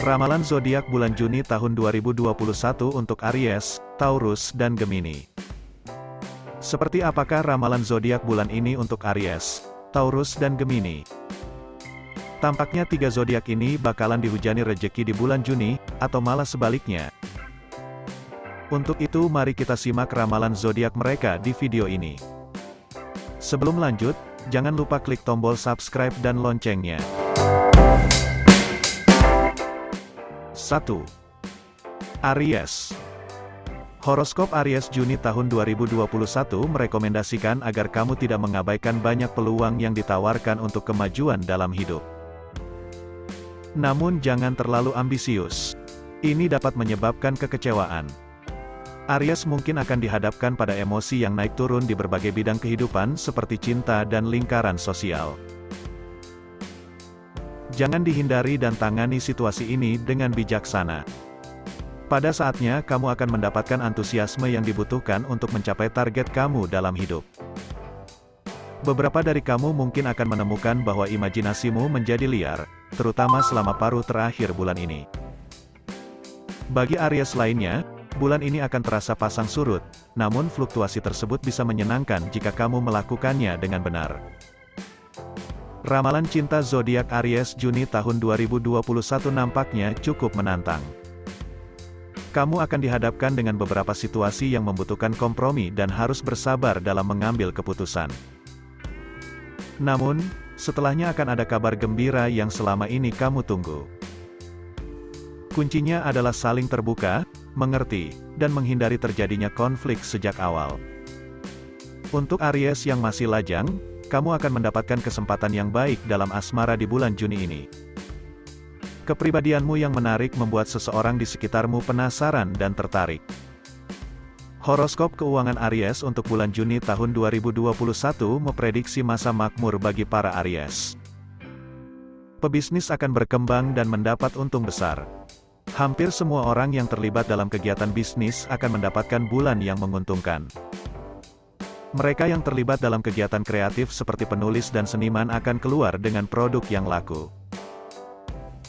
Ramalan zodiak bulan Juni tahun 2021 untuk Aries, Taurus dan Gemini. Seperti apakah ramalan zodiak bulan ini untuk Aries, Taurus dan Gemini? Tampaknya tiga zodiak ini bakalan dihujani rejeki di bulan Juni, atau malah sebaliknya. Untuk itu mari kita simak ramalan zodiak mereka di video ini. Sebelum lanjut, jangan lupa klik tombol subscribe dan loncengnya. 1. Aries Horoskop Aries Juni tahun 2021 merekomendasikan agar kamu tidak mengabaikan banyak peluang yang ditawarkan untuk kemajuan dalam hidup. Namun jangan terlalu ambisius. Ini dapat menyebabkan kekecewaan. Aries mungkin akan dihadapkan pada emosi yang naik turun di berbagai bidang kehidupan seperti cinta dan lingkaran sosial. Jangan dihindari dan tangani situasi ini dengan bijaksana. Pada saatnya kamu akan mendapatkan antusiasme yang dibutuhkan untuk mencapai target kamu dalam hidup. Beberapa dari kamu mungkin akan menemukan bahwa imajinasimu menjadi liar, terutama selama paruh terakhir bulan ini. Bagi Aries lainnya, bulan ini akan terasa pasang surut, namun fluktuasi tersebut bisa menyenangkan jika kamu melakukannya dengan benar. Ramalan cinta zodiak Aries Juni tahun 2021 nampaknya cukup menantang. Kamu akan dihadapkan dengan beberapa situasi yang membutuhkan kompromi dan harus bersabar dalam mengambil keputusan. Namun, setelahnya akan ada kabar gembira yang selama ini kamu tunggu. Kuncinya adalah saling terbuka, mengerti, dan menghindari terjadinya konflik sejak awal. Untuk Aries yang masih lajang, kamu akan mendapatkan kesempatan yang baik dalam asmara di bulan Juni ini. Kepribadianmu yang menarik membuat seseorang di sekitarmu penasaran dan tertarik. Horoskop keuangan Aries untuk bulan Juni tahun 2021 memprediksi masa makmur bagi para Aries. Pebisnis akan berkembang dan mendapat untung besar. Hampir semua orang yang terlibat dalam kegiatan bisnis akan mendapatkan bulan yang menguntungkan. Mereka yang terlibat dalam kegiatan kreatif seperti penulis dan seniman akan keluar dengan produk yang laku.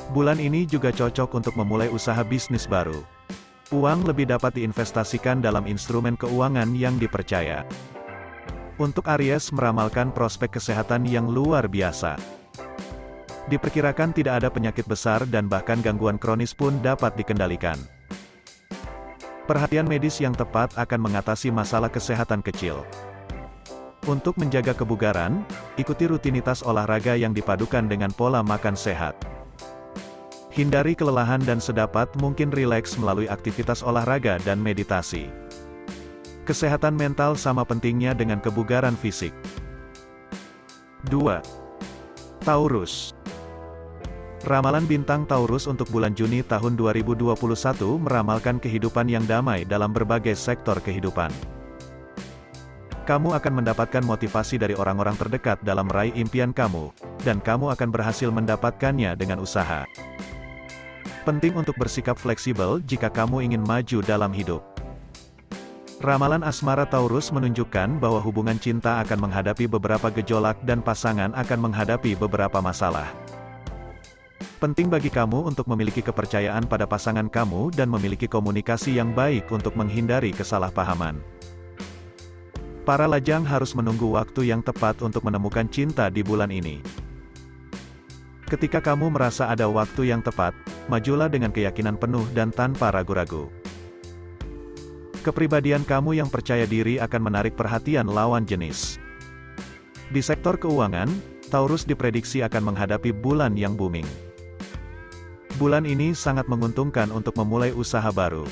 Bulan ini juga cocok untuk memulai usaha bisnis baru. Uang lebih dapat diinvestasikan dalam instrumen keuangan yang dipercaya. Untuk Aries meramalkan prospek kesehatan yang luar biasa. Diperkirakan tidak ada penyakit besar dan bahkan gangguan kronis pun dapat dikendalikan. Perhatian medis yang tepat akan mengatasi masalah kesehatan kecil. Untuk menjaga kebugaran, ikuti rutinitas olahraga yang dipadukan dengan pola makan sehat. Hindari kelelahan dan sedapat mungkin rileks melalui aktivitas olahraga dan meditasi. Kesehatan mental sama pentingnya dengan kebugaran fisik. 2. Taurus Ramalan bintang Taurus untuk bulan Juni tahun 2021 meramalkan kehidupan yang damai dalam berbagai sektor kehidupan kamu akan mendapatkan motivasi dari orang-orang terdekat dalam meraih impian kamu, dan kamu akan berhasil mendapatkannya dengan usaha. Penting untuk bersikap fleksibel jika kamu ingin maju dalam hidup. Ramalan asmara Taurus menunjukkan bahwa hubungan cinta akan menghadapi beberapa gejolak dan pasangan akan menghadapi beberapa masalah. Penting bagi kamu untuk memiliki kepercayaan pada pasangan kamu dan memiliki komunikasi yang baik untuk menghindari kesalahpahaman. Para lajang harus menunggu waktu yang tepat untuk menemukan cinta di bulan ini. Ketika kamu merasa ada waktu yang tepat, majulah dengan keyakinan penuh dan tanpa ragu-ragu. Kepribadian kamu yang percaya diri akan menarik perhatian lawan jenis. Di sektor keuangan, Taurus diprediksi akan menghadapi bulan yang booming. Bulan ini sangat menguntungkan untuk memulai usaha baru.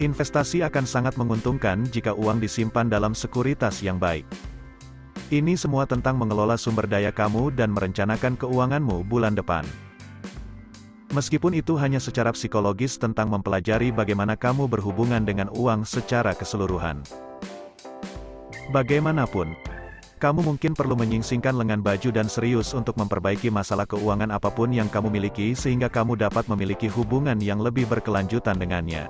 Investasi akan sangat menguntungkan jika uang disimpan dalam sekuritas yang baik. Ini semua tentang mengelola sumber daya kamu dan merencanakan keuanganmu bulan depan. Meskipun itu hanya secara psikologis tentang mempelajari bagaimana kamu berhubungan dengan uang secara keseluruhan. Bagaimanapun, kamu mungkin perlu menyingsingkan lengan baju dan serius untuk memperbaiki masalah keuangan apa pun yang kamu miliki sehingga kamu dapat memiliki hubungan yang lebih berkelanjutan dengannya.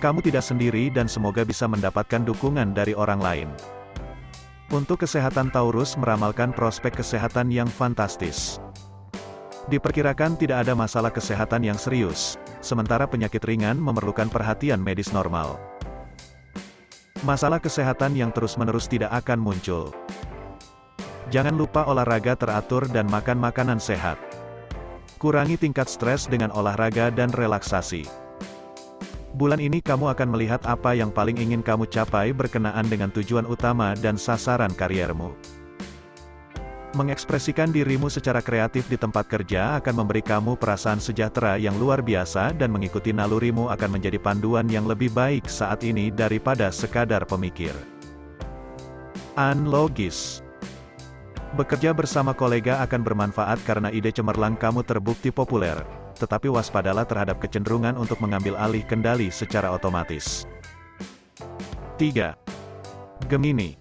Kamu tidak sendiri dan semoga bisa mendapatkan dukungan dari orang lain. Untuk kesehatan Taurus meramalkan prospek kesehatan yang fantastis. Diperkirakan tidak ada masalah kesehatan yang serius, sementara penyakit ringan memerlukan perhatian medis normal. Masalah kesehatan yang terus-menerus tidak akan muncul. Jangan lupa olahraga teratur dan makan makanan sehat. Kurangi tingkat stres dengan olahraga dan relaksasi. Bulan ini kamu akan melihat apa yang paling ingin kamu capai berkenaan dengan tujuan utama dan sasaran kariermu. Mengekspresikan dirimu secara kreatif di tempat kerja akan memberi kamu perasaan sejahtera yang luar biasa dan mengikuti nalurimu akan menjadi panduan yang lebih baik saat ini daripada sekadar pemikir. Unlogis Bekerja bersama kolega akan bermanfaat karena ide cemerlang kamu terbukti populer, tetapi waspadalah terhadap kecenderungan untuk mengambil alih kendali secara otomatis. 3. Gemini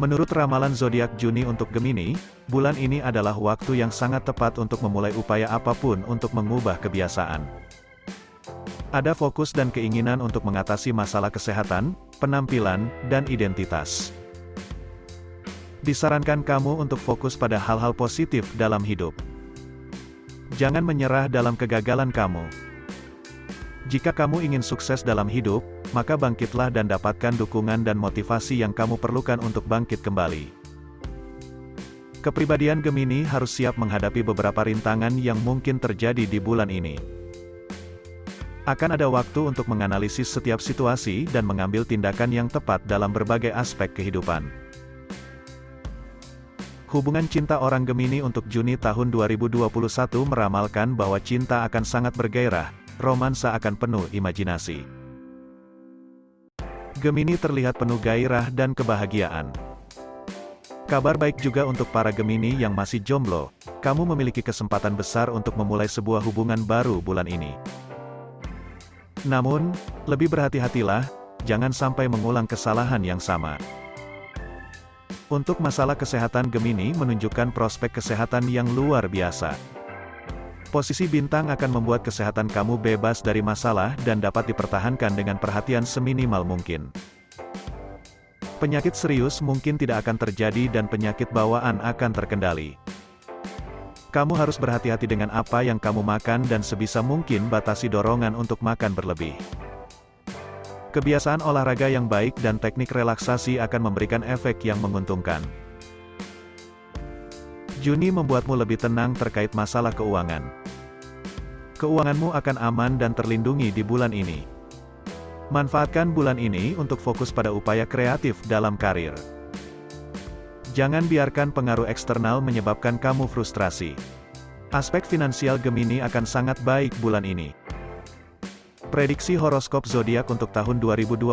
Menurut ramalan zodiak Juni untuk Gemini, bulan ini adalah waktu yang sangat tepat untuk memulai upaya apa pun untuk mengubah kebiasaan. Ada fokus dan keinginan untuk mengatasi masalah kesehatan, penampilan, dan identitas. Disarankan kamu untuk fokus pada hal-hal positif dalam hidup. Jangan menyerah dalam kegagalan kamu. Jika kamu ingin sukses dalam hidup, maka bangkitlah dan dapatkan dukungan dan motivasi yang kamu perlukan untuk bangkit kembali. Kepribadian Gemini harus siap menghadapi beberapa rintangan yang mungkin terjadi di bulan ini. Akan ada waktu untuk menganalisis setiap situasi dan mengambil tindakan yang tepat dalam berbagai aspek kehidupan. Hubungan cinta orang Gemini untuk Juni tahun 2021 meramalkan bahwa cinta akan sangat bergairah, romansa akan penuh imajinasi. Gemini terlihat penuh gairah dan kebahagiaan. Kabar baik juga untuk para Gemini yang masih jomblo, kamu memiliki kesempatan besar untuk memulai sebuah hubungan baru bulan ini. Namun, lebih berhati-hatilah, jangan sampai mengulang kesalahan yang sama. Untuk masalah kesehatan Gemini menunjukkan prospek kesehatan yang luar biasa. Posisi bintang akan membuat kesehatan kamu bebas dari masalah dan dapat dipertahankan dengan perhatian seminimal mungkin. Penyakit serius mungkin tidak akan terjadi dan penyakit bawaan akan terkendali. Kamu harus berhati-hati dengan apa yang kamu makan dan sebisa mungkin batasi dorongan untuk makan berlebih. Kebiasaan olahraga yang baik dan teknik relaksasi akan memberikan efek yang menguntungkan. Juni membuatmu lebih tenang terkait masalah keuangan. Keuanganmu akan aman dan terlindungi di bulan ini. Manfaatkan bulan ini untuk fokus pada upaya kreatif dalam karir. Jangan biarkan pengaruh eksternal menyebabkan kamu frustrasi. Aspek finansial Gemini akan sangat baik bulan ini. Prediksi horoskop zodiak untuk tahun 2021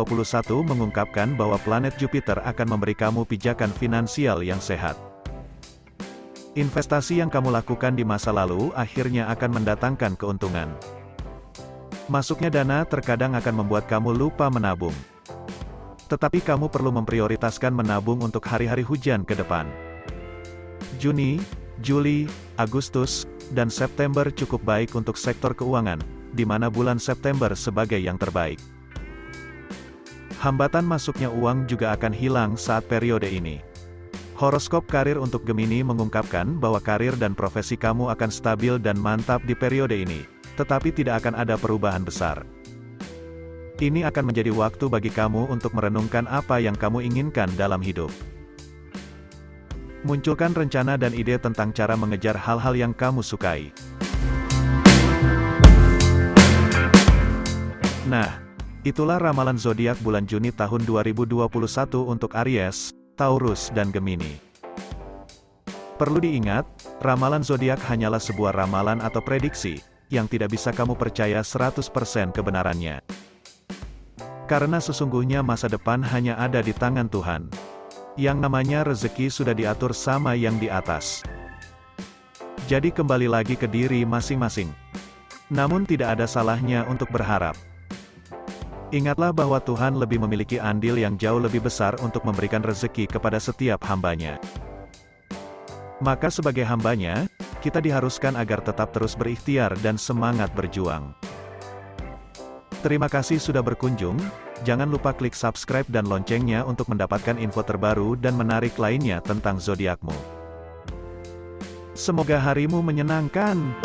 mengungkapkan bahwa planet Jupiter akan memberi kamu pijakan finansial yang sehat. Investasi yang kamu lakukan di masa lalu akhirnya akan mendatangkan keuntungan. Masuknya dana terkadang akan membuat kamu lupa menabung. Tetapi kamu perlu memprioritaskan menabung untuk hari-hari hujan ke depan. Juni, Juli, Agustus, dan September cukup baik untuk sektor keuangan, di mana bulan September sebagai yang terbaik. Hambatan masuknya uang juga akan hilang saat periode ini. Horoskop karir untuk Gemini mengungkapkan bahwa karir dan profesi kamu akan stabil dan mantap di periode ini, tetapi tidak akan ada perubahan besar. Ini akan menjadi waktu bagi kamu untuk merenungkan apa yang kamu inginkan dalam hidup. Munculkan rencana dan ide tentang cara mengejar hal-hal yang kamu sukai. Nah, itulah ramalan zodiak bulan Juni tahun 2021 untuk Aries, Taurus dan Gemini. Perlu diingat, ramalan zodiak hanyalah sebuah ramalan atau prediksi, yang tidak bisa kamu percaya 100% kebenarannya. Karena sesungguhnya masa depan hanya ada di tangan Tuhan. Yang namanya rezeki sudah diatur sama yang di atas. Jadi kembali lagi ke diri masing-masing. Namun tidak ada salahnya untuk berharap. Ingatlah bahwa Tuhan lebih memiliki andil yang jauh lebih besar untuk memberikan rezeki kepada setiap hambanya. Maka sebagai hambanya, kita diharuskan agar tetap terus berikhtiar dan semangat berjuang. Terima kasih sudah berkunjung, jangan lupa klik subscribe dan loncengnya untuk mendapatkan info terbaru dan menarik lainnya tentang zodiakmu. Semoga harimu menyenangkan.